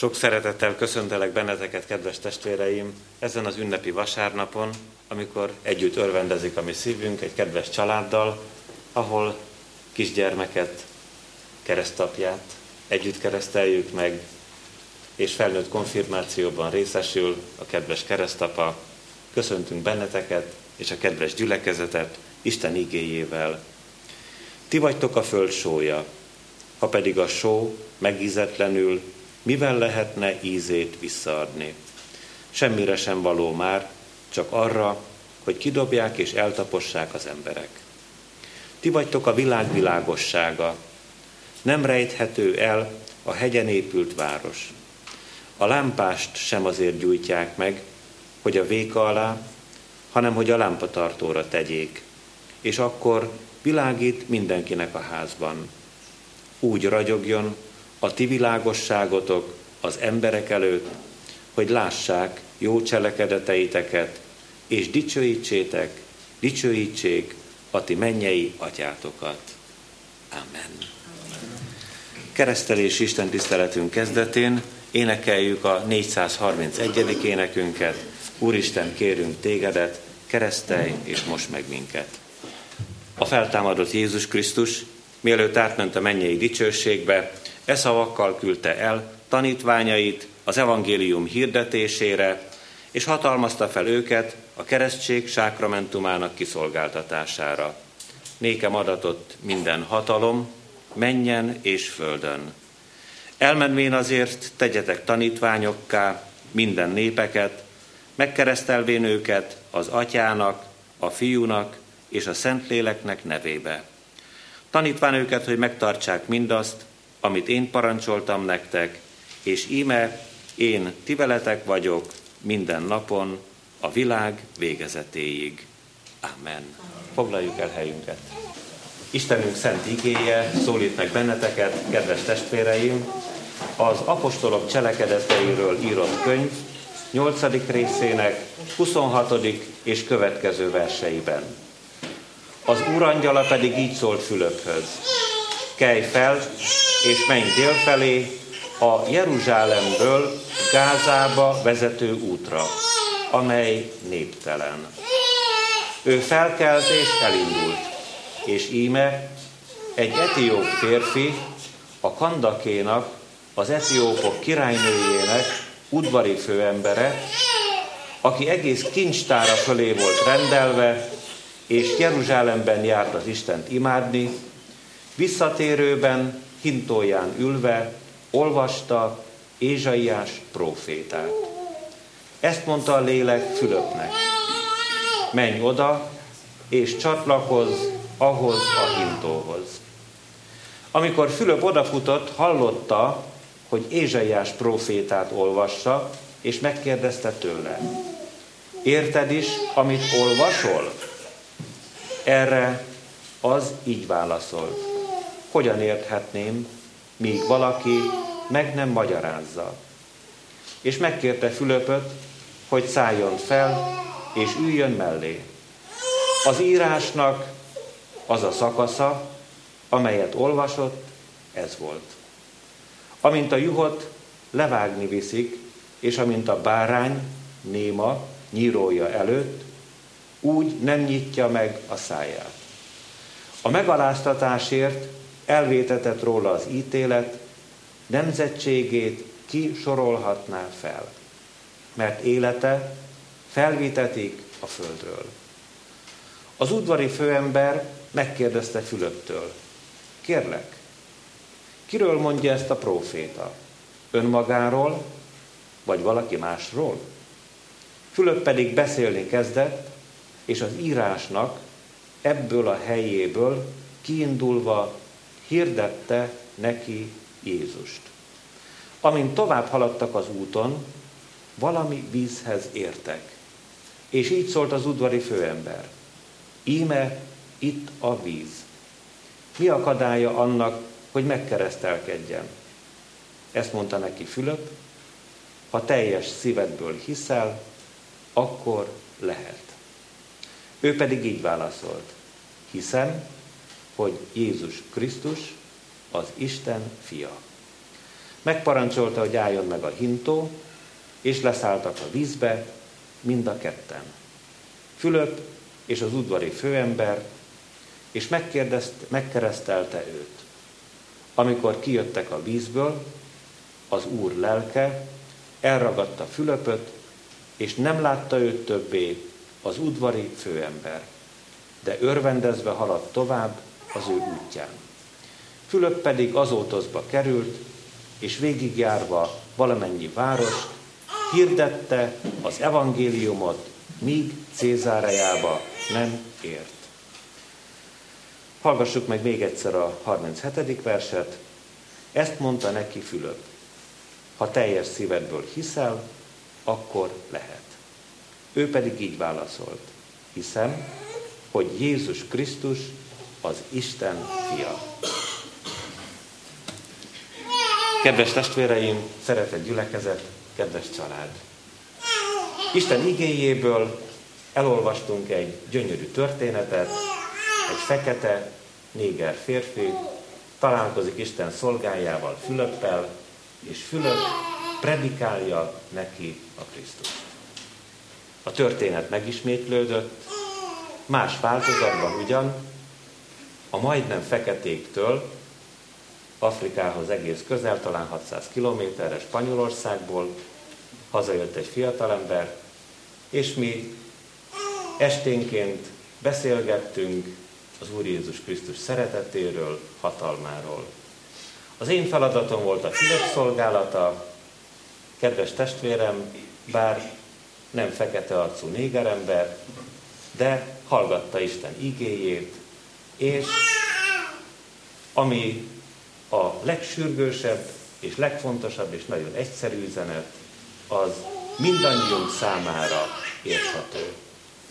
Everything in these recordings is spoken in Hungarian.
Sok szeretettel köszöntelek benneteket, kedves testvéreim, ezen az ünnepi vasárnapon, amikor együtt örvendezik a mi szívünk egy kedves családdal, ahol kisgyermeket, keresztapját együtt kereszteljük meg, és felnőtt konfirmációban részesül a kedves keresztapa. Köszöntünk benneteket és a kedves gyülekezetet Isten igéjével. Ti vagytok a föld sója, ha pedig a só megízetlenül, mivel lehetne ízét visszaadni? Semmire sem való már, csak arra, hogy kidobják és eltapossák az emberek. Ti vagytok a világ világossága. Nem rejthető el a hegyen épült város. A lámpást sem azért gyújtják meg, hogy a véka alá, hanem hogy a lámpatartóra tegyék, és akkor világít mindenkinek a házban. Úgy ragyogjon a ti világosságotok az emberek előtt, hogy lássák jó cselekedeteiteket, és dicsőítsétek, dicsőítsék a ti mennyei atyátokat. Amen. Keresztelés Isten tiszteletünk kezdetén énekeljük a 431. énekünket. Úristen, kérünk tégedet, keresztelj és most meg minket. A feltámadott Jézus Krisztus, mielőtt átment a mennyei dicsőségbe, e szavakkal küldte el tanítványait az evangélium hirdetésére, és hatalmazta fel őket a keresztség sákramentumának kiszolgáltatására. Nékem adatott minden hatalom, menjen és földön. Elmenvén azért tegyetek tanítványokká minden népeket, megkeresztelvén őket az atyának, a fiúnak és a Szentléleknek nevébe. Tanítván őket, hogy megtartsák mindazt, amit én parancsoltam nektek, és íme én ti veletek vagyok minden napon, a világ végezetéig. Amen. Foglaljuk el helyünket. Istenünk szent igéje szólít meg benneteket, kedves testvéreim, az apostolok cselekedeteiről írott könyv 8. részének 26. és következő verseiben. Az úrangyala pedig így szólt Fülöphöz. Kelj fel, és menj délfelé, a Jeruzsálemből Gázába vezető útra, amely néptelen. Ő felkelt és elindult, és íme egy etióp férfi a Kandakénak, az etiópok királynőjének udvari főembere, aki egész kincstára fölé volt rendelve, és Jeruzsálemben járt az Istent imádni, visszatérőben hintóján ülve olvasta Ézsaiás prófétát. Ezt mondta a lélek Fülöpnek. Menj oda, és csatlakozz ahhoz a hintóhoz. Amikor Fülöp odafutott, hallotta, hogy Ézsaiás prófétát olvassa, és megkérdezte tőle. Érted is, amit olvasol? Erre az így válaszolt. Hogyan érthetném, míg valaki meg nem magyarázza. És megkérte Fülöpöt, hogy szálljon fel, és üljön mellé. Az írásnak az a szakasza, amelyet olvasott, ez volt. Amint a juhot levágni viszik, és amint a bárány néma nyírója előtt, úgy nem nyitja meg a száját. A megaláztatásért elvétetett róla az ítélet, nemzetségét ki sorolhatná fel, mert élete felvitetik a földről. Az udvari főember megkérdezte Fülöptől, kérlek, kiről mondja ezt a próféta? Önmagáról, vagy valaki másról? Fülöp pedig beszélni kezdett, és az írásnak ebből a helyéből kiindulva hirdette neki Jézust. Amint tovább haladtak az úton, valami vízhez értek. És így szólt az udvari főember. Íme itt a víz. Mi akadálya annak, hogy megkeresztelkedjen? Ezt mondta neki Fülöp, ha teljes szívedből hiszel, akkor lehet. Ő pedig így válaszolt. Hiszem, hogy Jézus Krisztus az Isten fia. Megparancsolta, hogy álljon meg a hintó, és leszálltak a vízbe, mind a ketten. Fülöp és az udvari főember, és megkeresztelte őt. Amikor kijöttek a vízből, az Úr lelke elragadta Fülöpöt, és nem látta őt többé az udvari főember, de örvendezve haladt tovább az ő útján. Fülöp pedig azótozba került, és végigjárva valamennyi város, hirdette az evangéliumot, míg Cézárejába nem ért. Hallgassuk meg még egyszer a 37. verset. Ezt mondta neki Fülöp. Ha teljes szívedből hiszel, akkor lehet. Ő pedig így válaszolt. Hiszem, hogy Jézus Krisztus az Isten fia. Kedves testvéreim, szeretett gyülekezet, kedves család! Isten igéjéből elolvastunk egy gyönyörű történetet, egy fekete, néger férfi találkozik Isten szolgájával, Fülöppel, és Fülöp predikálja neki a Krisztust. A történet megismétlődött, más változatban ugyan, a majdnem feketéktől Afrikához egész közel, talán 600 kilométerre Spanyolországból, hazajött egy fiatalember, és mi esténként beszélgettünk az Úr Jézus Krisztus szeretetéről, hatalmáról. Az én feladatom volt a Fülöp szolgálata, kedves testvérem, bár nem fekete arcú négerember, de hallgatta Isten igéjét, és ami a legsürgősebb és legfontosabb és nagyon egyszerű üzenet, az mindannyiunk számára érthető.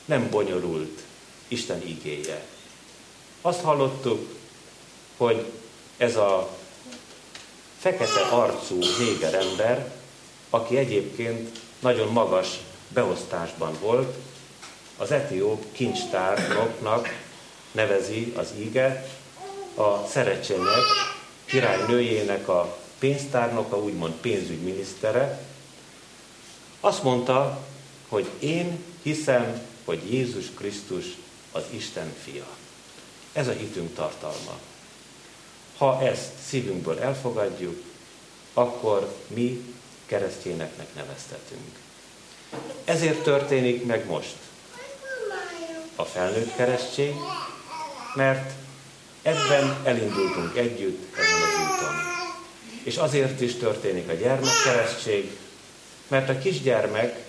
Nem bonyolult Isten igéje. Azt hallottuk, hogy ez a fekete arcú néger ember, aki egyébként nagyon magas beosztásban volt, az etióp kincstárnoknak nevezi az íge, a szerecsenyek királynőjének a pénztárnoka, úgymond pénzügyminisztere, azt mondta, hogy én hiszem, hogy Jézus Krisztus az Isten fia. Ez a hitünk tartalma. Ha ezt szívünkből elfogadjuk, akkor mi keresztényeknek neveztetünk. Ezért történik meg most a felnőtt keresztség, mert ebben elindultunk együtt ezen az úton. És azért is történik a gyermekkeresztség, mert a kisgyermek,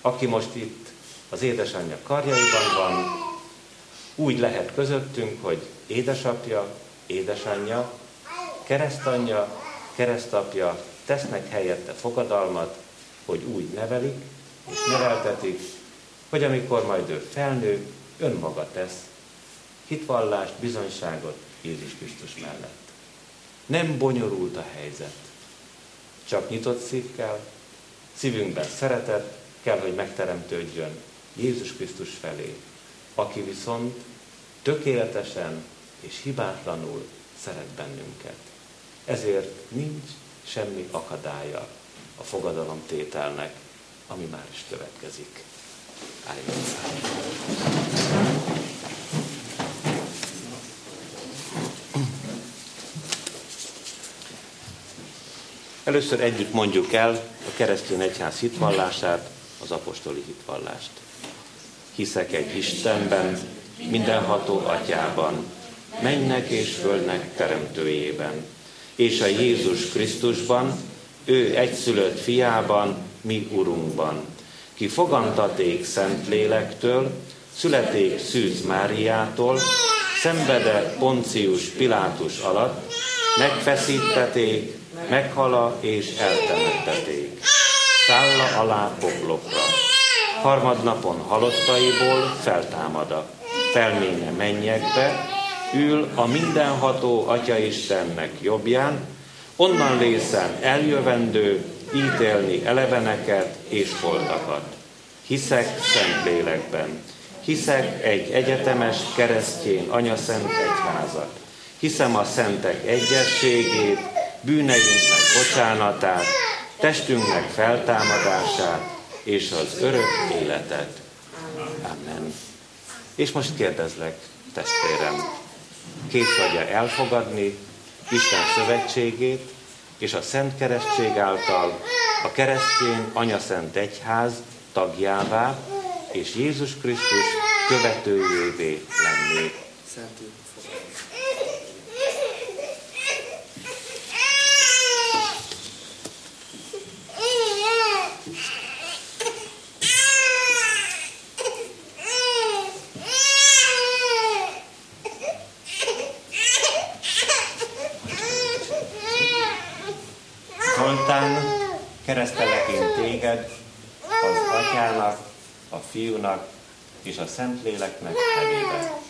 aki most itt az édesanyja karjaiban van, úgy lehet közöttünk, hogy édesapja, édesanyja, keresztanyja, keresztapja tesznek helyette fogadalmat, hogy úgy nevelik és neveltetik, hogy amikor majd ő felnő, önmaga tesz hitvallást, bizonyságot Jézus Krisztus mellett. Nem bonyolult a helyzet. Csak nyitott szív kell, szívünkben szeretet kell, hogy megteremtődjön Jézus Krisztus felé, aki viszont tökéletesen és hibátlanul szeret bennünket. Ezért nincs semmi akadálya a fogadalomtételnek, ami már is következik. Álljunk Először együtt mondjuk el a keresztény egyház hitvallását, az apostoli hitvallást. Hiszek egy Istenben, mindenható atyában, mennek és földnek teremtőjében, és a Jézus Krisztusban, ő egyszülött fiában, mi Urunkban, ki fogantaték Szent Lélektől, születék Szűz Máriától, szenvede Poncius Pilátus alatt, megfeszítették, meghala és eltemetteték. Szálla alá poklokra. Harmadnapon halottaiból feltámada. Felménye mennyekbe, ül a mindenható Atya Istennek jobbján, onnan lészen eljövendő, ítélni eleveneket és holtakat. Hiszek szent lélekben. Hiszek egy egyetemes keresztjén anyaszent egyházat. Hiszem a szentek egyességét, bűneinknek bocsánatát, testünknek feltámadását és az örök életet. Amen. És most kérdezlek, testvérem, kész vagy elfogadni Isten szövetségét és a Szent Keresztség által a keresztény Anyaszent Egyház tagjává és Jézus Krisztus követőjévé lenni. Szentű. keresztelek én téged az atyának, a fiúnak és a Szentléleknek nevébe.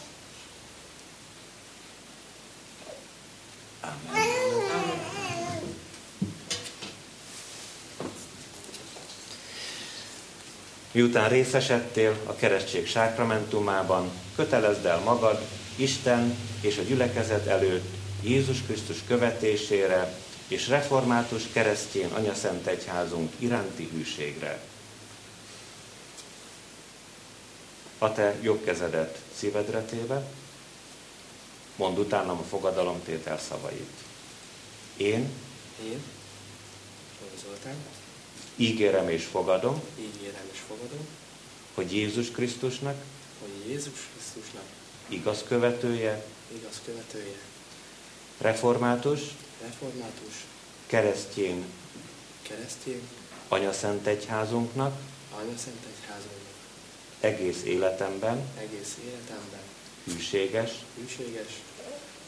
Miután részesedtél a keresztség sákramentumában, kötelezd el magad Isten és a gyülekezet előtt Jézus Krisztus követésére, és református keresztjén anyaszent egyházunk iránti hűségre. A te jobb kezedet szívedre téve, mondd utánam a fogadalomtétel szavait. Én, Én, Zoltán, ígérem és fogadom, ígérem és fogadom, hogy Jézus Krisztusnak, hogy Jézus Krisztusnak igaz követője, igaz követője, református, református, keresztjén, keresztjén, anyaszent egyházunknak, anyaszent egyházunknak, egész életemben, egész életemben, hűséges, hűséges,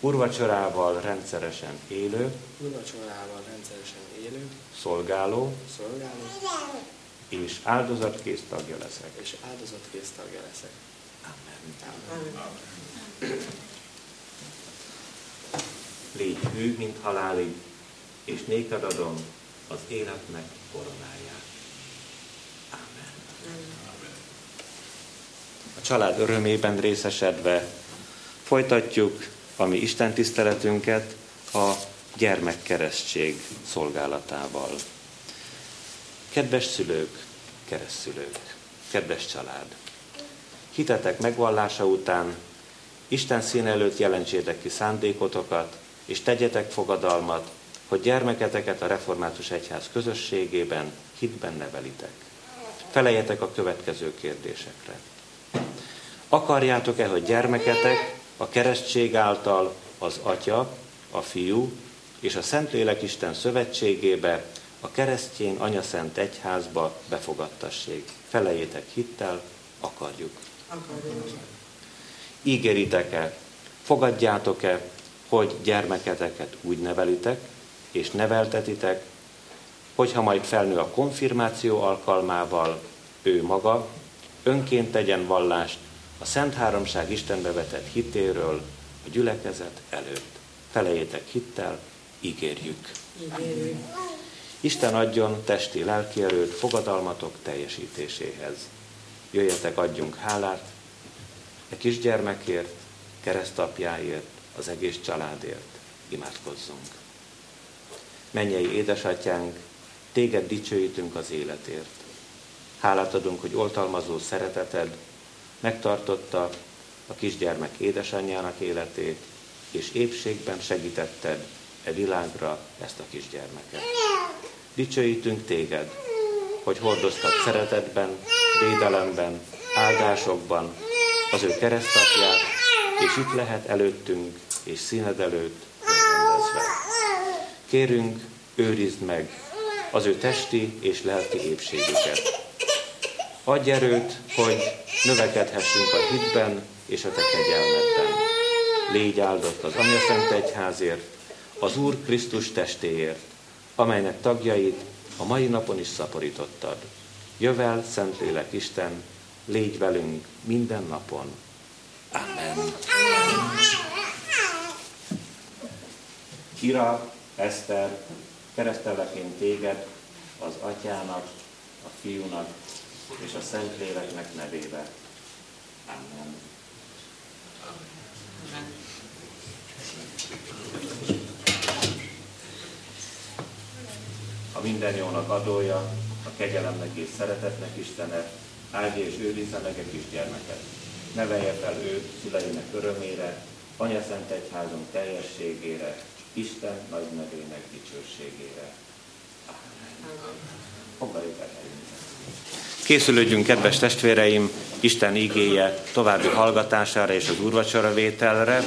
urvacsorával rendszeresen élő, urvacsorával rendszeresen élő, szolgáló, szolgáló, és áldozatkész tagja leszek. És áldozatkész tagja leszek. Amen. Amen légy hű, mint halálig, és néked adom az életnek koronáját. Amen. A család örömében részesedve folytatjuk a mi Isten tiszteletünket a gyermekkeresztség szolgálatával. Kedves szülők, keresztszülők, kedves család! Hitetek megvallása után Isten szín előtt jelentsétek ki szándékotokat, és tegyetek fogadalmat, hogy gyermeketeket a református egyház közösségében hitben nevelitek. Feleljetek a következő kérdésekre. Akarjátok-e, hogy gyermeketek a keresztség által az Atya, a Fiú és a Szentlélek Isten szövetségébe, a keresztjén anyaszent egyházba befogadtassék? Felejétek hittel, akarjuk. Akarjuk. Ígéritek-e, fogadjátok-e, hogy gyermeketeket úgy nevelitek, és neveltetitek, hogyha majd felnő a konfirmáció alkalmával, ő maga önként tegyen vallást a Szent Háromság Istenbe vetett hitéről a gyülekezet előtt. Felejétek hittel, ígérjük. ígérjük. Isten adjon testi lelki erőt fogadalmatok teljesítéséhez. Jöjjetek, adjunk hálát e kisgyermekért, keresztapjáért, az egész családért. Imádkozzunk. Mennyei édesatyánk, téged dicsőítünk az életért. Hálát adunk, hogy oltalmazó szereteted megtartotta a kisgyermek édesanyjának életét, és épségben segítetted e világra ezt a kisgyermeket. Dicsőítünk téged, hogy hordoztad szeretetben, védelemben, áldásokban az ő keresztapját, és itt lehet előttünk és színed előtt megrendezve. Kérünk, őrizd meg az ő testi és lelki épségüket. Adj erőt, hogy növekedhessünk a hitben és a te kegyelmedben. Légy áldott az Anya Szent Egyházért, az Úr Krisztus testéért, amelynek tagjait a mai napon is szaporítottad. Jövel, Szentlélek Isten, légy velünk minden napon. Amen. Kira, Eszter, keresztellek téged az atyának, a fiúnak és a Szentléleknek nevébe. Amen. minden jónak adója, a kegyelemnek és szeretetnek Istene, áldja és őrizze meg a kisgyermeket. Nevelje fel ő szüleinek örömére, Anya Szent Egyházunk teljességére, Isten nagy nevének dicsőségére. Foglaljuk Készülődjünk, kedves testvéreim, Isten igéje további hallgatására és az úrvacsora vételre.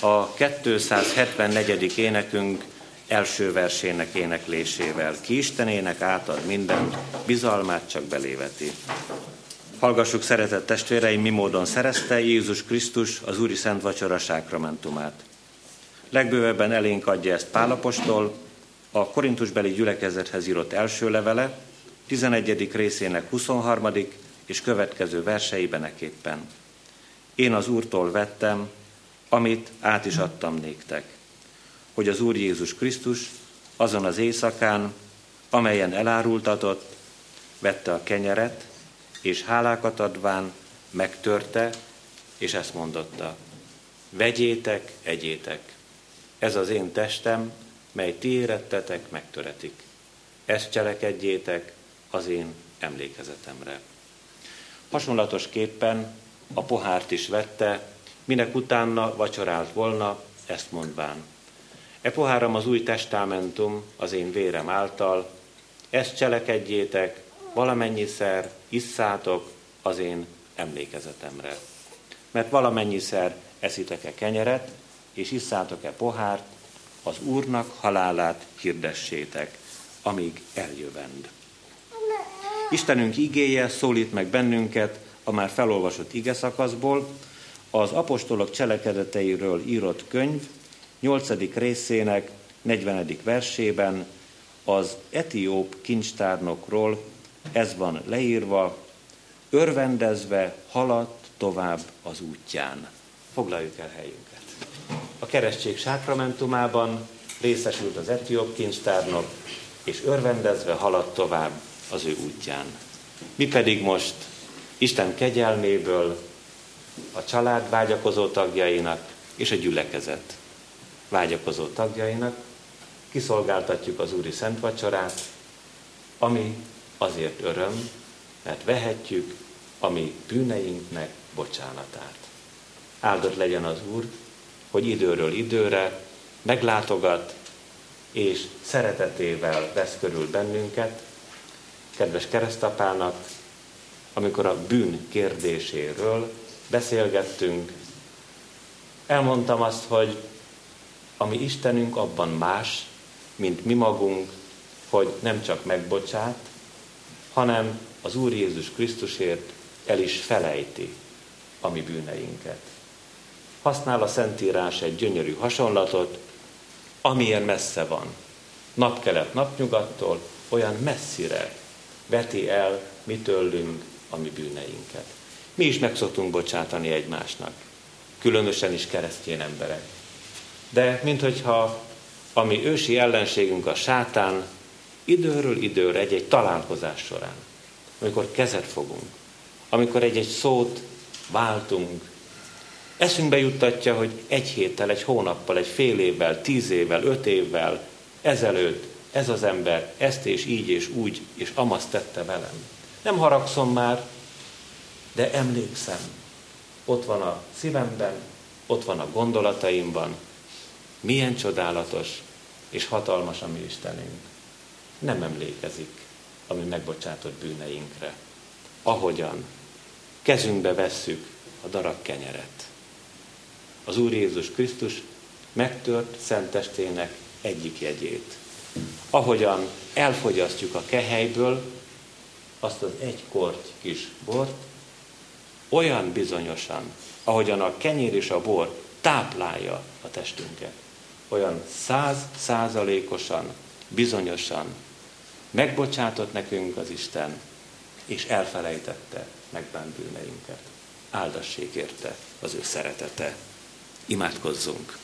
A 274. énekünk első versének éneklésével. Ki Istenének átad mindent, bizalmát csak beléveti. Hallgassuk, szeretett testvéreim, mi módon szerezte Jézus Krisztus az Úri Szent Vacsora sákramentumát. Legbővebben elénk adja ezt Pálapostól, a Korintusbeli gyülekezethez írott első levele, 11. részének 23. és következő verseiben eképpen. Én az Úrtól vettem, amit át is adtam néktek, hogy az Úr Jézus Krisztus azon az éjszakán, amelyen elárultatott, vette a kenyeret, és hálákat adván megtörte, és ezt mondotta. Vegyétek, egyétek. Ez az én testem, mely ti érettetek, megtöretik. Ezt cselekedjétek az én emlékezetemre. Hasonlatosképpen a pohárt is vette, minek utána vacsorált volna, ezt mondván. E poháram az új testamentum az én vérem által, ezt cselekedjétek, valamennyiszer isszátok az én emlékezetemre. Mert valamennyiszer eszitek-e kenyeret, és isszátok-e pohárt, az Úrnak halálát hirdessétek, amíg eljövend. Istenünk igéje szólít meg bennünket a már felolvasott ige szakaszból, az apostolok cselekedeteiről írott könyv 8. részének 40. versében az etióp kincstárnokról ez van leírva, örvendezve haladt tovább az útján. Foglaljuk el helyünket. A keresztség sákramentumában részesült az etióp kincstárnok, és örvendezve haladt tovább az ő útján. Mi pedig most Isten kegyelméből a család vágyakozó tagjainak és a gyülekezet vágyakozó tagjainak kiszolgáltatjuk az Úri Szent Vacsorát, ami azért öröm, mert vehetjük a mi bűneinknek bocsánatát. Áldott legyen az Úr, hogy időről időre meglátogat, és szeretetével vesz körül bennünket, kedves keresztapának, amikor a bűn kérdéséről beszélgettünk, elmondtam azt, hogy a mi Istenünk abban más, mint mi magunk, hogy nem csak megbocsát, hanem az Úr Jézus Krisztusért el is felejti a mi bűneinket. Használ a Szentírás egy gyönyörű hasonlatot, amilyen messze van. Napkelet napnyugattól, olyan messzire veti el mi tőlünk a mi bűneinket. Mi is meg szoktunk bocsátani egymásnak, különösen is keresztény emberek. De minthogyha a mi ősi ellenségünk a sátán időről időre egy-egy találkozás során, amikor kezet fogunk, amikor egy-egy szót váltunk, eszünkbe juttatja, hogy egy héttel, egy hónappal, egy fél évvel, tíz évvel, öt évvel ezelőtt ez az ember ezt és így és úgy és amazt tette velem. Nem haragszom már, de emlékszem. Ott van a szívemben, ott van a gondolataimban. Milyen csodálatos és hatalmas a mi Istenünk. Nem emlékezik a mi megbocsátott bűneinkre. Ahogyan kezünkbe vesszük a darab kenyeret. Az Úr Jézus Krisztus megtört szentestének egyik jegyét ahogyan elfogyasztjuk a kehelyből azt az egy korty kis bort, olyan bizonyosan, ahogyan a kenyér és a bor táplálja a testünket, olyan száz százalékosan, bizonyosan megbocsátott nekünk az Isten, és elfelejtette megbánt bűneinket. Áldassék érte az ő szeretete. Imádkozzunk!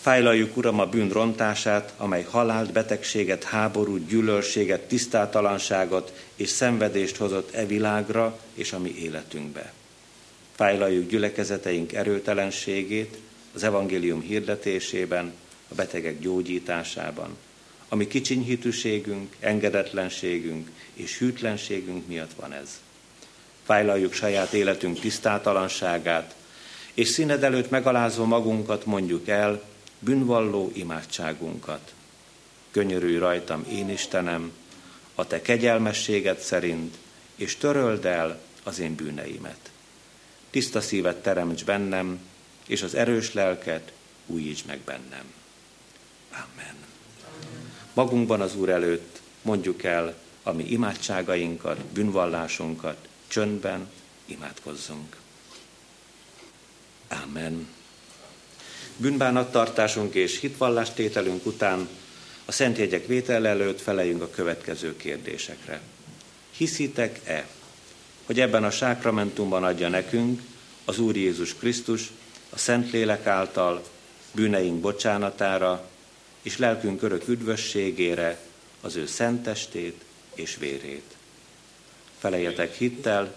Fájlaljuk, Uram, a bűn rontását, amely halált, betegséget, háborút, gyűlölséget, tisztátalanságot és szenvedést hozott e világra és a mi életünkbe. Fájlaljuk gyülekezeteink erőtelenségét az evangélium hirdetésében, a betegek gyógyításában, ami kicsinyhitűségünk, engedetlenségünk és hűtlenségünk miatt van ez. Fájlaljuk saját életünk tisztátalanságát, és színed előtt megalázva magunkat mondjuk el bűnvalló imádságunkat. Könyörülj rajtam, én Istenem, a te kegyelmességed szerint, és töröld el az én bűneimet. Tiszta szívet teremts bennem, és az erős lelket újíts meg bennem. Amen. Magunkban az Úr előtt mondjuk el a mi imádságainkat, bűnvallásunkat, csöndben imádkozzunk. Amen. Bűnbánattartásunk és hitvallástételünk után a Szent Jegyek vétel előtt feleljünk a következő kérdésekre. Hiszitek-e, hogy ebben a sákramentumban adja nekünk az Úr Jézus Krisztus a Szentlélek által bűneink bocsánatára és lelkünk örök üdvösségére az ő szentestét és vérét. Feleljetek hittel,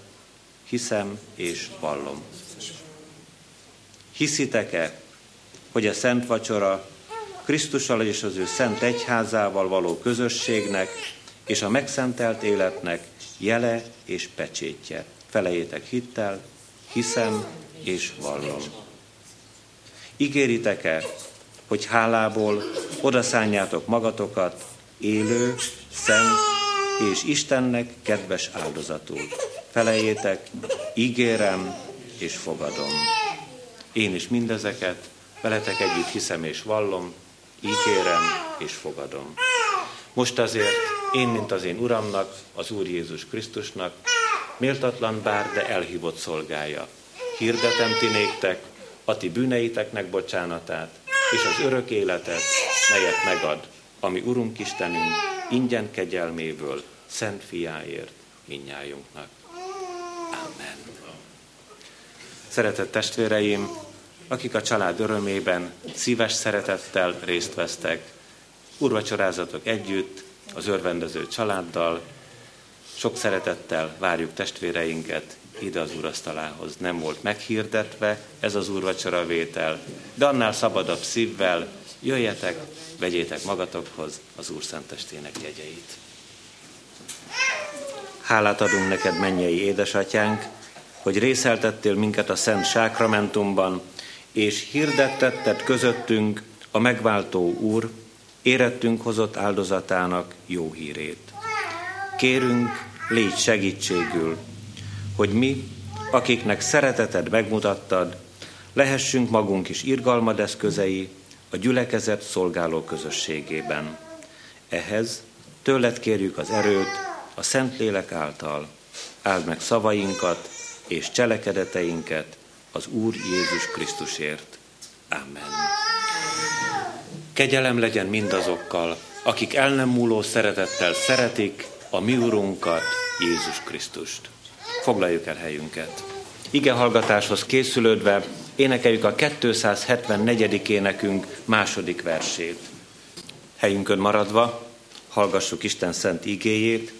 hiszem és vallom. Hiszitek-e, hogy a Szent Vacsora Krisztussal és az ő Szent Egyházával való közösségnek és a megszentelt életnek jele és pecsétje. Felejétek hittel, hiszem és vallom. Ígéritek-e, hogy hálából odaszánjátok magatokat élő, szent és Istennek kedves áldozatul. Felejétek, ígérem és fogadom. Én is mindezeket veletek együtt hiszem és vallom, ígérem és fogadom. Most azért én, mint az én Uramnak, az Úr Jézus Krisztusnak, méltatlan bár, de elhívott szolgája. Hirdetem ti néktek a ti bűneiteknek bocsánatát, és az örök életet, melyet megad, ami Urunk Istenünk ingyen kegyelméből, szent fiáért minnyájunknak. Amen. Szeretett testvéreim, akik a család örömében szíves szeretettel részt vesztek, urvacsorázatok együtt, az örvendező családdal, sok szeretettel várjuk testvéreinket ide az úrasztalához. Nem volt meghirdetve ez az úrvacsora vétel, de annál szabadabb szívvel jöjjetek, vegyétek magatokhoz az Úr szentestének jegyeit. Hálát adunk neked, mennyei édesatyánk, hogy részeltettél minket a Szent Sákramentumban, és hirdettetted közöttünk a megváltó Úr, érettünk hozott áldozatának jó hírét. Kérünk, légy segítségül, hogy mi, akiknek szereteted megmutattad, lehessünk magunk is irgalmad eszközei a gyülekezet szolgáló közösségében. Ehhez tőled kérjük az erőt a Szentlélek által. Áld meg szavainkat és cselekedeteinket az Úr Jézus Krisztusért. Amen. Kegyelem legyen mindazokkal, akik el nem múló szeretettel szeretik a mi Urunkat, Jézus Krisztust. Foglaljuk el helyünket. Ige hallgatáshoz készülődve énekeljük a 274. énekünk második versét. Helyünkön maradva hallgassuk Isten szent igéjét,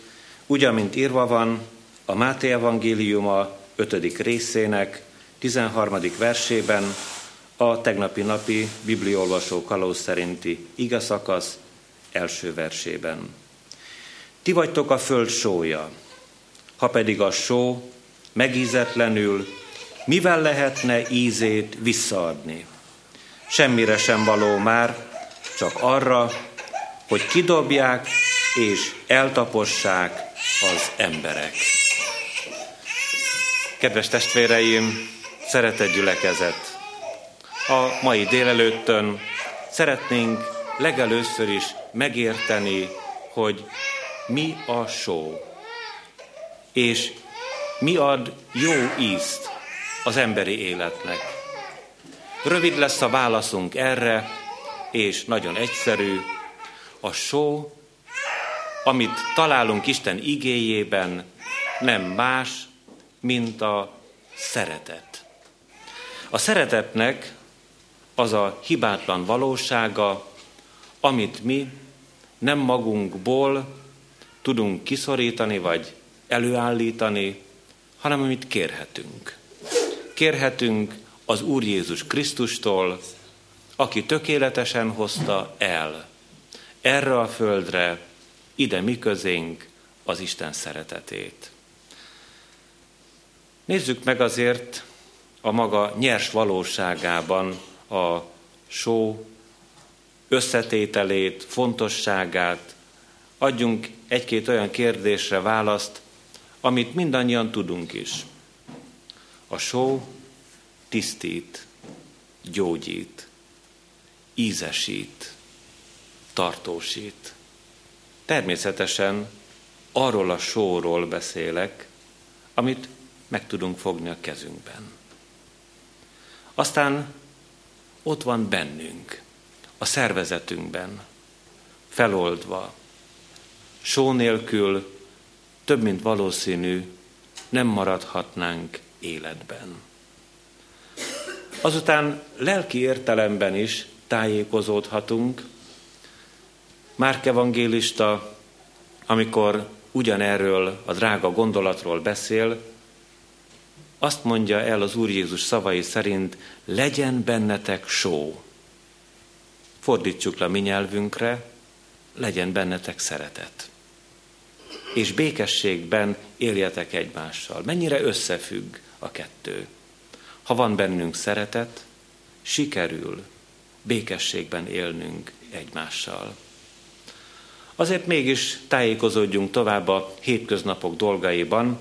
úgy, amint írva van a Máté evangéliuma 5. részének 13. versében a tegnapi napi bibliolvasó kalóz szerinti igazakasz első versében. Ti vagytok a föld sója, ha pedig a só megízetlenül, mivel lehetne ízét visszaadni? Semmire sem való már, csak arra, hogy kidobják és eltapossák az emberek. Kedves testvéreim, szeretett gyülekezet! A mai délelőttön szeretnénk legelőször is megérteni, hogy mi a só, és mi ad jó ízt az emberi életnek. Rövid lesz a válaszunk erre, és nagyon egyszerű. A só, amit találunk Isten igéjében, nem más, mint a szeretet. A szeretetnek az a hibátlan valósága, amit mi nem magunkból tudunk kiszorítani vagy előállítani, hanem amit kérhetünk. Kérhetünk az Úr Jézus Krisztustól, aki tökéletesen hozta el erre a földre, ide mi közénk az Isten szeretetét. Nézzük meg azért a maga nyers valóságában a só összetételét, fontosságát, adjunk egy-két olyan kérdésre választ, amit mindannyian tudunk is. A só tisztít, gyógyít, ízesít, tartósít. Természetesen arról a sóról beszélek, amit meg tudunk fogni a kezünkben. Aztán ott van bennünk, a szervezetünkben, feloldva. Só nélkül több mint valószínű, nem maradhatnánk életben. Azután lelki értelemben is tájékozódhatunk. Márk evangélista, amikor ugyanerről a drága gondolatról beszél, azt mondja el az Úr Jézus szavai szerint, legyen bennetek só. Fordítsuk le mi nyelvünkre, legyen bennetek szeretet. És békességben éljetek egymással. Mennyire összefügg a kettő. Ha van bennünk szeretet, sikerül békességben élnünk egymással. Azért mégis tájékozódjunk tovább a hétköznapok dolgaiban.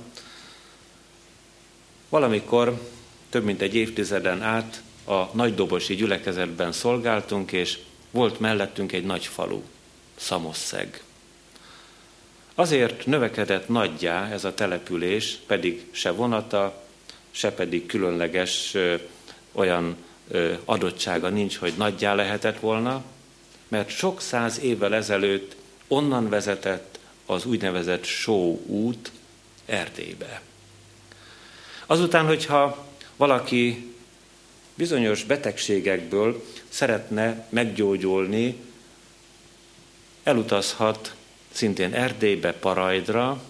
Valamikor több mint egy évtizeden át a nagydobosi gyülekezetben szolgáltunk, és volt mellettünk egy nagy falu, Szamosszeg. Azért növekedett nagyjá ez a település, pedig se vonata, se pedig különleges ö, olyan ö, adottsága nincs, hogy nagyjá lehetett volna, mert sok száz évvel ezelőtt onnan vezetett az úgynevezett Só út Erdélybe. Azután, hogyha valaki bizonyos betegségekből szeretne meggyógyulni, elutazhat szintén Erdélybe, Parajdra,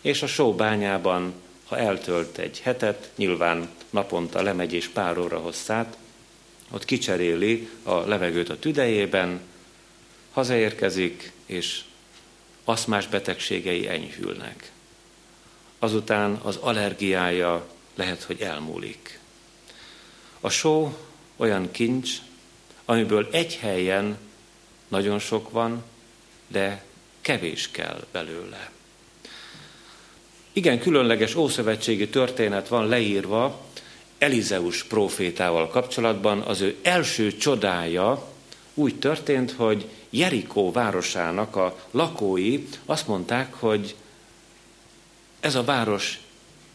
és a sóbányában, ha eltölt egy hetet, nyilván naponta lemegy és pár óra hosszát, ott kicseréli a levegőt a tüdejében, hazaérkezik, és aszmás betegségei enyhülnek. Azután az allergiája lehet, hogy elmúlik. A só olyan kincs, amiből egy helyen nagyon sok van, de kevés kell belőle. Igen, különleges ószövetségi történet van leírva Elizeus profétával kapcsolatban. Az ő első csodája úgy történt, hogy Jerikó városának a lakói azt mondták, hogy ez a város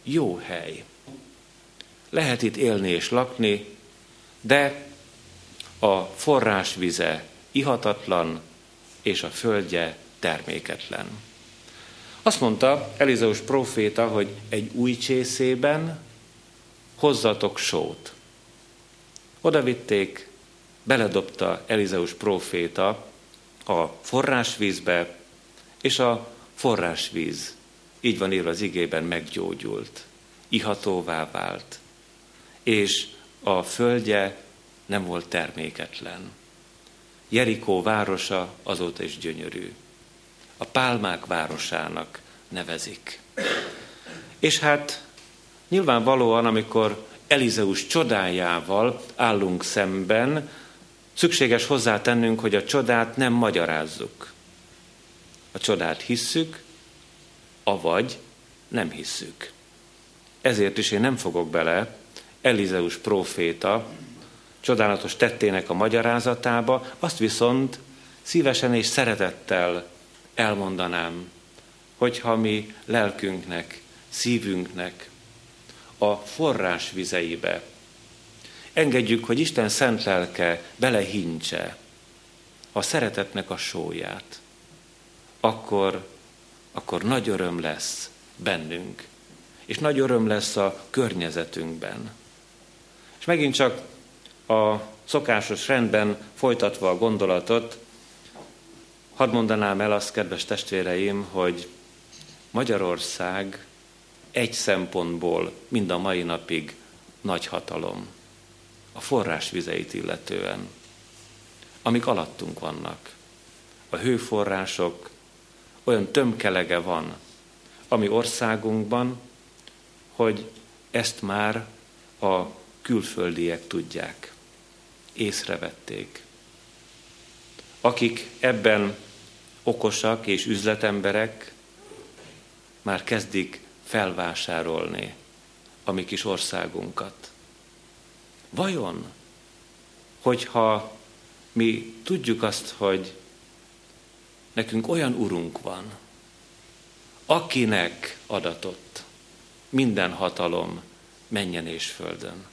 jó hely. Lehet itt élni és lakni, de a forrásvize ihatatlan, és a földje terméketlen. Azt mondta Elizeus proféta, hogy egy új csészében hozzatok sót. Oda vitték, beledobta Elizeus proféta a forrásvízbe, és a forrásvíz, így van írva az igében, meggyógyult, ihatóvá vált, és a földje nem volt terméketlen. Jerikó városa azóta is gyönyörű. A pálmák városának nevezik. És hát nyilvánvalóan, amikor Elizeus csodájával állunk szemben, szükséges hozzátennünk, hogy a csodát nem magyarázzuk. A csodát hisszük, avagy nem hisszük. Ezért is én nem fogok bele Elizeus próféta csodálatos tettének a magyarázatába, azt viszont szívesen és szeretettel elmondanám, hogyha mi lelkünknek, szívünknek a forrás vizeibe engedjük, hogy Isten szent lelke belehintse a szeretetnek a sóját, akkor, akkor nagy öröm lesz bennünk, és nagy öröm lesz a környezetünkben. És megint csak a szokásos rendben folytatva a gondolatot, hadd mondanám el azt, kedves testvéreim, hogy Magyarország egy szempontból mind a mai napig nagy hatalom. A forrásvizeit illetően, amik alattunk vannak. A hőforrások, olyan tömkelege van a mi országunkban, hogy ezt már a külföldiek tudják, észrevették. Akik ebben okosak és üzletemberek, már kezdik felvásárolni a mi kis országunkat. Vajon, hogyha mi tudjuk azt, hogy nekünk olyan urunk van, akinek adatott minden hatalom menjen és földön.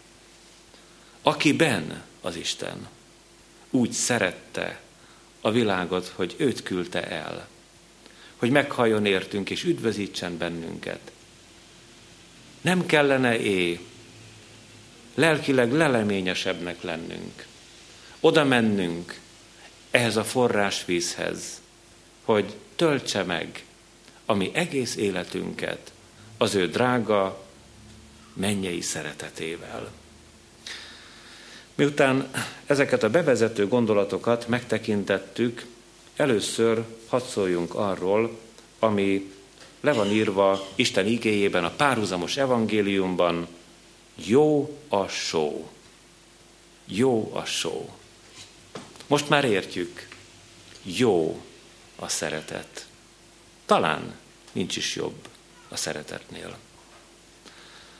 Akiben az Isten úgy szerette a világot, hogy őt küldte el, hogy meghalljon értünk és üdvözítsen bennünket. Nem kellene é lelkileg leleményesebbnek lennünk, oda mennünk ehhez a forrásvízhez, hogy töltse meg a mi egész életünket az ő drága mennyei szeretetével. Miután ezeket a bevezető gondolatokat megtekintettük, először hadd szóljunk arról, ami le van írva Isten igéjében, a párhuzamos evangéliumban, jó a só. Jó a só. Most már értjük, jó a szeretet. Talán nincs is jobb a szeretetnél.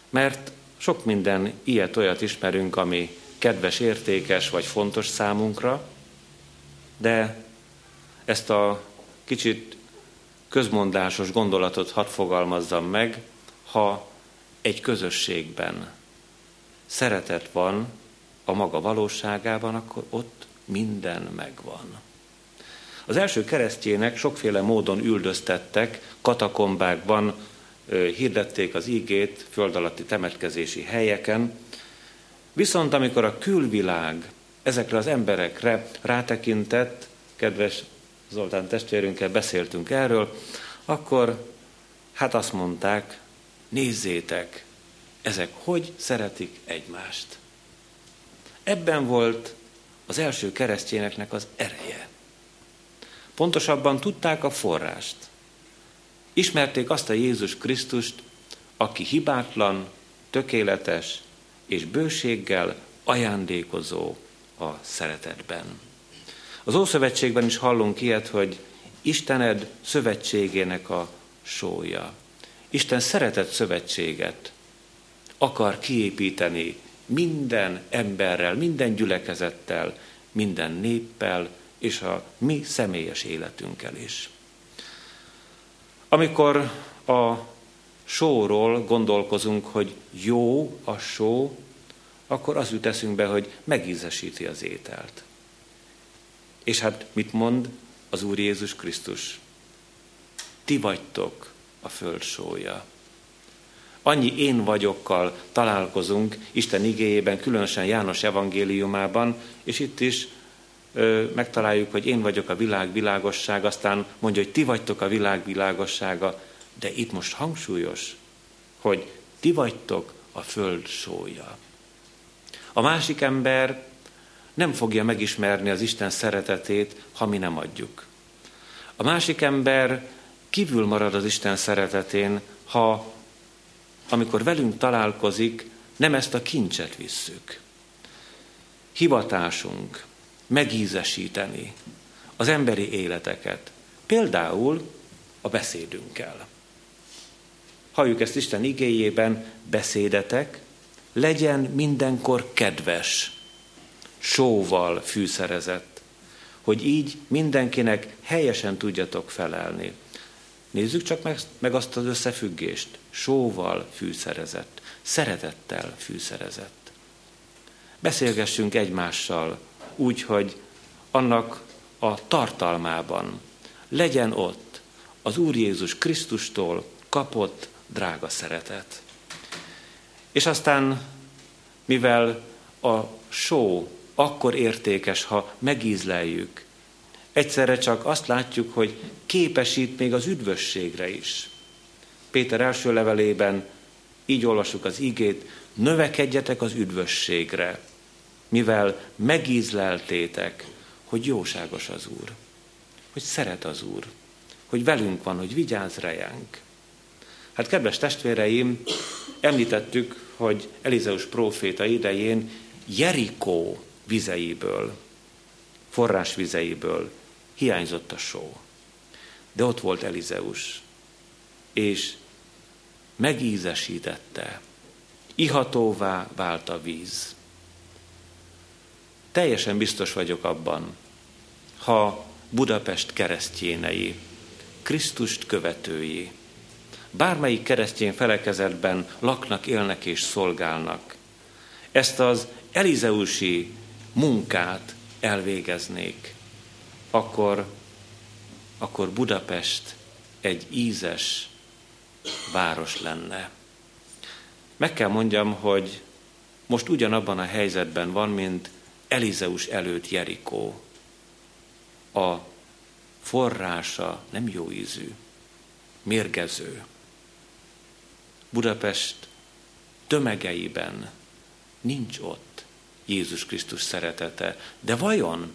Mert sok minden ilyet-olyat ismerünk, ami kedves, értékes vagy fontos számunkra, de ezt a kicsit közmondásos gondolatot hadd fogalmazzam meg, ha egy közösségben szeretet van a maga valóságában, akkor ott minden megvan. Az első keresztjének sokféle módon üldöztettek, katakombákban hirdették az ígét, föld alatti temetkezési helyeken, viszont amikor a külvilág ezekre az emberekre rátekintett, kedves Zoltán testvérünkkel beszéltünk erről, akkor hát azt mondták, nézzétek, ezek hogy szeretik egymást. Ebben volt az első keresztényeknek az ereje. Pontosabban tudták a forrást. Ismerték azt a Jézus Krisztust, aki hibátlan, tökéletes és bőséggel ajándékozó a szeretetben. Az Ószövetségben is hallunk ilyet, hogy Istened szövetségének a sója. Isten szeretett szövetséget akar kiépíteni minden emberrel, minden gyülekezettel, minden néppel, és a mi személyes életünkkel is. Amikor a sóról gondolkozunk, hogy jó a só, akkor az jut eszünkbe, hogy megízesíti az ételt. És hát mit mond az Úr Jézus Krisztus? Ti vagytok a föld sója. Annyi én vagyokkal találkozunk Isten igéjében, különösen János evangéliumában, és itt is ö, megtaláljuk, hogy én vagyok a világ világosság, aztán mondja, hogy ti vagytok a világ világossága, de itt most hangsúlyos, hogy ti vagytok a föld sója. A másik ember nem fogja megismerni az Isten szeretetét, ha mi nem adjuk. A másik ember kívül marad az Isten szeretetén, ha amikor velünk találkozik, nem ezt a kincset visszük. Hivatásunk megízesíteni az emberi életeket, például a beszédünkkel. Halljuk ezt Isten igéjében, beszédetek, legyen mindenkor kedves, sóval fűszerezett, hogy így mindenkinek helyesen tudjatok felelni. Nézzük csak meg, azt az összefüggést. Sóval fűszerezett, szeretettel fűszerezett. Beszélgessünk egymással úgy, hogy annak a tartalmában legyen ott az Úr Jézus Krisztustól kapott drága szeretet. És aztán, mivel a só akkor értékes, ha megízleljük, egyszerre csak azt látjuk, hogy képesít még az üdvösségre is. Péter első levelében így olvasjuk az igét, növekedjetek az üdvösségre, mivel megízleltétek, hogy jóságos az Úr. hogy szeret az Úr, hogy velünk van, hogy vigyáz rejánk. Hát kedves testvéreim, említettük, hogy Elizeus próféta idején Jerikó vizeiből, forrásvizeiből hiányzott a só. De ott volt Elizeus, és megízesítette, ihatóvá vált a víz. Teljesen biztos vagyok abban, ha Budapest keresztjénei, Krisztust követői, bármelyik keresztény felekezetben laknak, élnek és szolgálnak, ezt az elizeusi munkát elvégeznék, akkor, akkor Budapest egy ízes város lenne. Meg kell mondjam, hogy most ugyanabban a helyzetben van, mint Elizeus előtt Jerikó. A forrása nem jó ízű, mérgező. Budapest tömegeiben nincs ott Jézus Krisztus szeretete. De vajon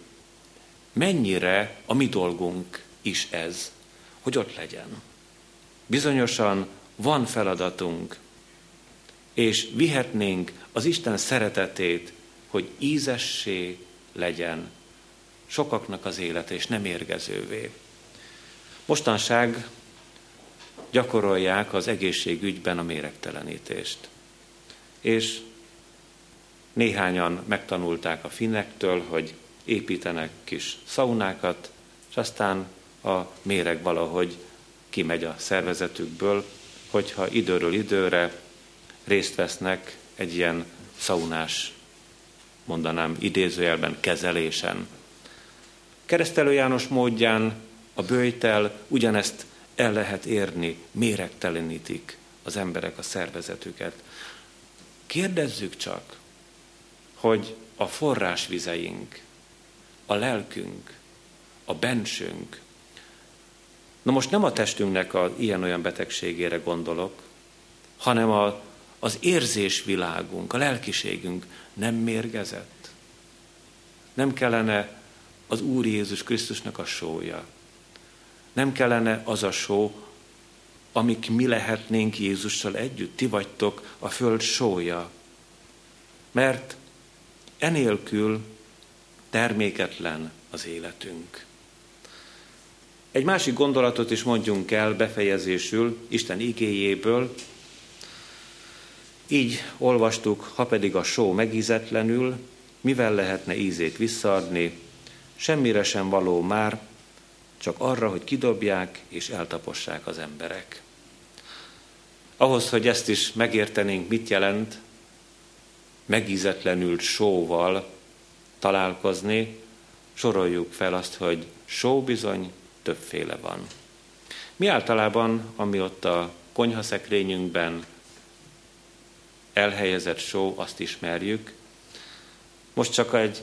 mennyire a mi dolgunk is ez, hogy ott legyen? Bizonyosan van feladatunk, és vihetnénk az Isten szeretetét, hogy ízessé legyen sokaknak az élet, és nem érgezővé. Mostanság gyakorolják az egészségügyben a méregtelenítést. És néhányan megtanulták a finnektől, hogy építenek kis szaunákat, és aztán a méreg valahogy kimegy a szervezetükből, hogyha időről időre részt vesznek egy ilyen szaunás, mondanám idézőjelben, kezelésen. Keresztelő János módján a bőjtel ugyanezt el lehet érni, méregtelenítik az emberek a szervezetüket. Kérdezzük csak, hogy a forrásvizeink, a lelkünk, a bensünk, na most nem a testünknek a ilyen-olyan betegségére gondolok, hanem a, az érzésvilágunk, a lelkiségünk nem mérgezett. Nem kellene az Úr Jézus Krisztusnak a sója, nem kellene az a só, amik mi lehetnénk Jézussal együtt. Ti vagytok a föld sója. Mert enélkül terméketlen az életünk. Egy másik gondolatot is mondjunk el befejezésül Isten igéjéből. Így olvastuk, ha pedig a só megízetlenül, mivel lehetne ízét visszaadni, semmire sem való már, csak arra, hogy kidobják és eltapossák az emberek. Ahhoz, hogy ezt is megértenénk, mit jelent megízetlenült sóval találkozni, soroljuk fel azt, hogy só bizony többféle van. Mi általában, ami ott a konyhaszekrényünkben elhelyezett só, azt ismerjük. Most csak egy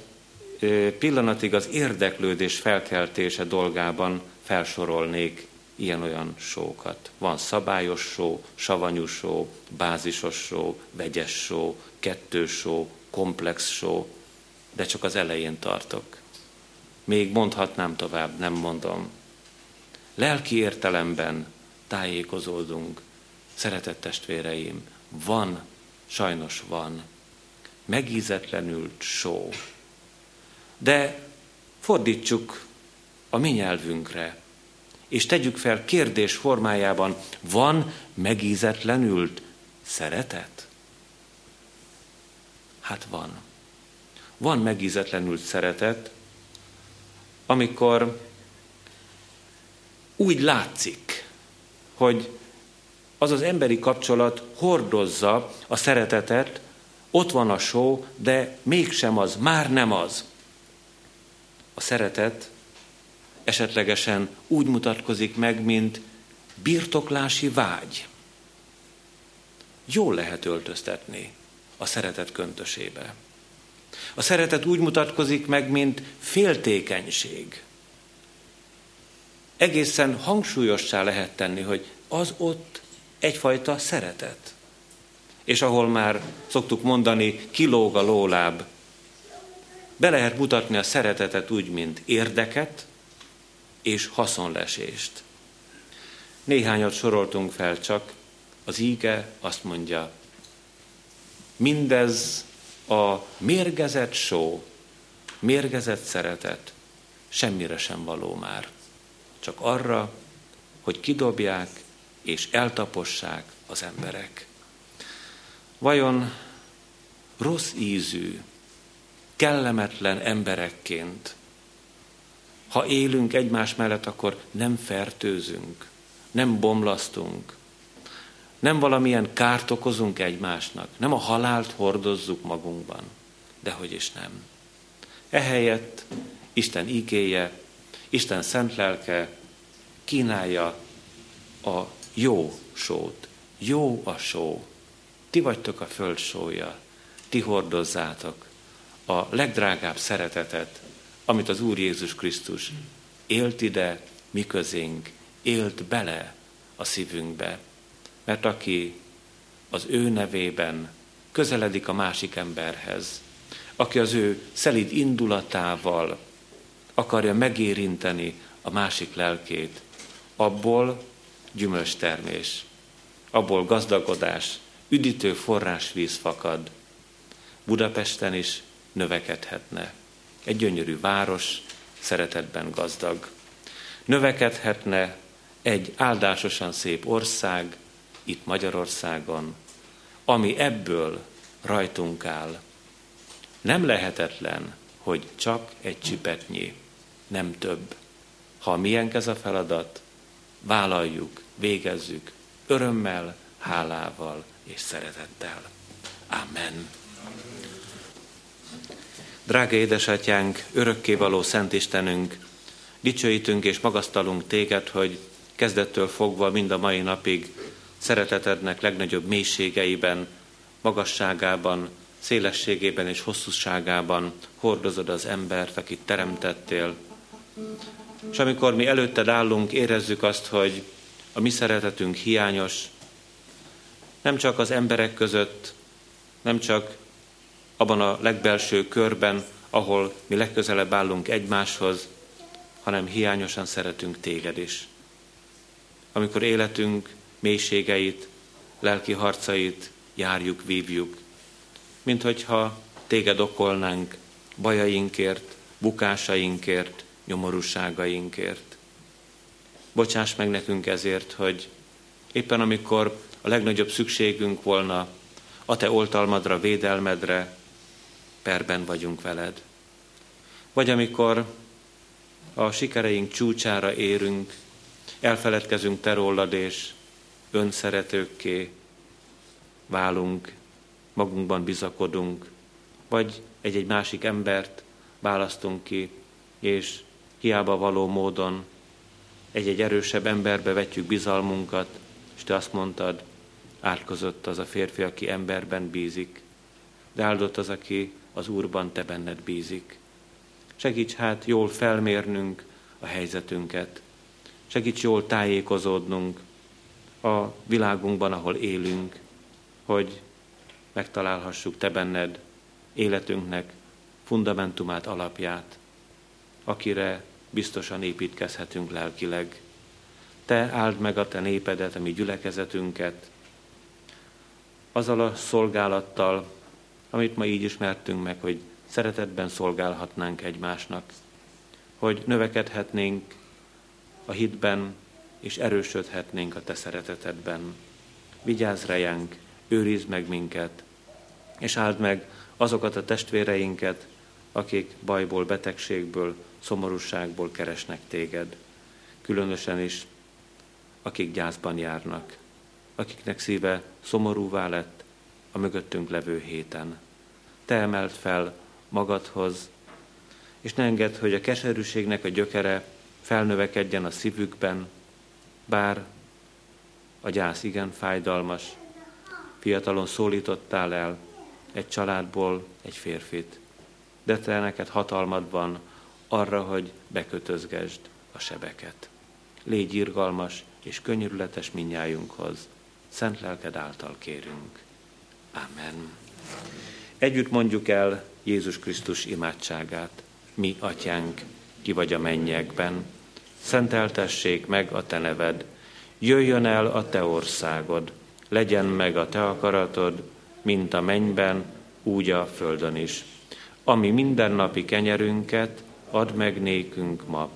pillanatig az érdeklődés felkeltése dolgában felsorolnék ilyen-olyan sókat. Van szabályos só, savanyú só, bázisos só, vegyes só, kettős só, komplex só, de csak az elején tartok. Még mondhatnám tovább, nem mondom. Lelki értelemben tájékozódunk, szeretett testvéreim, van, sajnos van, megízetlenült só, de fordítsuk a mi nyelvünkre, és tegyük fel kérdés formájában, van megízetlenült szeretet? Hát van. Van megízetlenült szeretet, amikor úgy látszik, hogy az az emberi kapcsolat hordozza a szeretetet, ott van a só, de mégsem az, már nem az a szeretet esetlegesen úgy mutatkozik meg, mint birtoklási vágy. Jól lehet öltöztetni a szeretet köntösébe. A szeretet úgy mutatkozik meg, mint féltékenység. Egészen hangsúlyossá lehet tenni, hogy az ott egyfajta szeretet. És ahol már szoktuk mondani, kilóg a lóláb, be lehet mutatni a szeretetet úgy, mint érdeket, és haszonlesést. Néhányat soroltunk fel csak, az íge azt mondja, mindez a mérgezett só, mérgezett szeretet semmire sem való már. Csak arra, hogy kidobják és eltapossák az emberek. Vajon rossz ízű, kellemetlen emberekként, ha élünk egymás mellett, akkor nem fertőzünk, nem bomlasztunk, nem valamilyen kárt okozunk egymásnak, nem a halált hordozzuk magunkban, de hogy is nem. Ehelyett Isten ígéje, Isten szent lelke kínálja a jó sót. Jó a só. Ti vagytok a föld sója. Ti hordozzátok a legdrágább szeretetet, amit az Úr Jézus Krisztus élt ide, mi élt bele a szívünkbe. Mert aki az ő nevében közeledik a másik emberhez, aki az ő szelíd indulatával akarja megérinteni a másik lelkét, abból gyümölcs termés, abból gazdagodás, üdítő forrásvíz fakad. Budapesten is növekedhetne. Egy gyönyörű város, szeretetben gazdag. Növekedhetne egy áldásosan szép ország, itt Magyarországon, ami ebből rajtunk áll. Nem lehetetlen, hogy csak egy csipetnyi, nem több. Ha milyen ez a feladat, vállaljuk, végezzük örömmel, hálával és szeretettel. Amen. Drága édesatyánk, örökkévaló Szent Istenünk, dicsőítünk és magasztalunk téged, hogy kezdettől fogva mind a mai napig szeretetednek legnagyobb mélységeiben, magasságában, szélességében és hosszúságában hordozod az embert, akit teremtettél. És amikor mi előtted állunk, érezzük azt, hogy a mi szeretetünk hiányos, nem csak az emberek között, nem csak abban a legbelső körben, ahol mi legközelebb állunk egymáshoz, hanem hiányosan szeretünk téged is. Amikor életünk mélységeit, lelki harcait járjuk, vívjuk, mint hogyha téged okolnánk bajainkért, bukásainkért, nyomorúságainkért. Bocsáss meg nekünk ezért, hogy éppen amikor a legnagyobb szükségünk volna a te oltalmadra, védelmedre, perben vagyunk veled. Vagy amikor a sikereink csúcsára érünk, elfeledkezünk te rólad, és önszeretőkké válunk, magunkban bizakodunk, vagy egy-egy másik embert választunk ki, és hiába való módon egy-egy erősebb emberbe vetjük bizalmunkat, és te azt mondtad, átkozott az a férfi, aki emberben bízik, de áldott az, aki az Úrban te benned bízik. Segíts hát jól felmérnünk a helyzetünket, segíts jól tájékozódnunk a világunkban, ahol élünk, hogy megtalálhassuk te benned életünknek fundamentumát, alapját, akire biztosan építkezhetünk lelkileg. Te áld meg a te népedet, a mi gyülekezetünket, azzal a szolgálattal, amit ma így ismertünk meg, hogy szeretetben szolgálhatnánk egymásnak, hogy növekedhetnénk a hitben, és erősödhetnénk a te szeretetedben. Vigyázz rejánk, őrizd meg minket, és áld meg azokat a testvéreinket, akik bajból, betegségből, szomorúságból keresnek téged. Különösen is, akik gyászban járnak, akiknek szíve szomorúvá lett a mögöttünk levő héten. Te emelt fel magadhoz, és ne engedd, hogy a keserűségnek a gyökere felnövekedjen a szívükben, bár a gyász igen fájdalmas, fiatalon szólítottál el egy családból egy férfit, de te neked hatalmad van arra, hogy bekötözgesd a sebeket. Légy irgalmas és könyörületes minnyájunkhoz, szent lelked által kérünk. Amen. Együtt mondjuk el Jézus Krisztus imádságát. Mi, atyánk, ki vagy a mennyekben, szenteltessék meg a te neved, jöjjön el a te országod, legyen meg a te akaratod, mint a mennyben, úgy a földön is. Ami mindennapi kenyerünket add meg nékünk ma,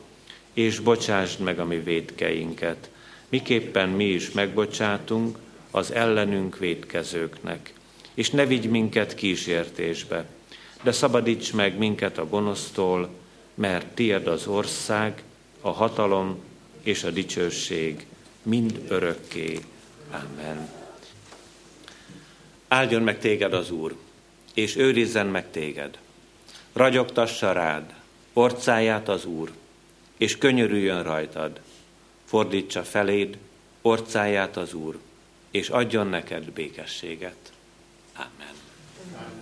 és bocsásd meg a mi védkeinket, miképpen mi is megbocsátunk az ellenünk védkezőknek. És ne vigy minket kísértésbe, de szabadíts meg minket a gonosztól, mert tied az ország, a hatalom és a dicsőség mind örökké. Amen. Áldjon meg téged az Úr, és őrizzen meg téged. Ragyogtassa rád, orcáját az Úr, és könyörüljön rajtad. Fordítsa feléd, orcáját az Úr, és adjon neked békességet. Amen. Amen.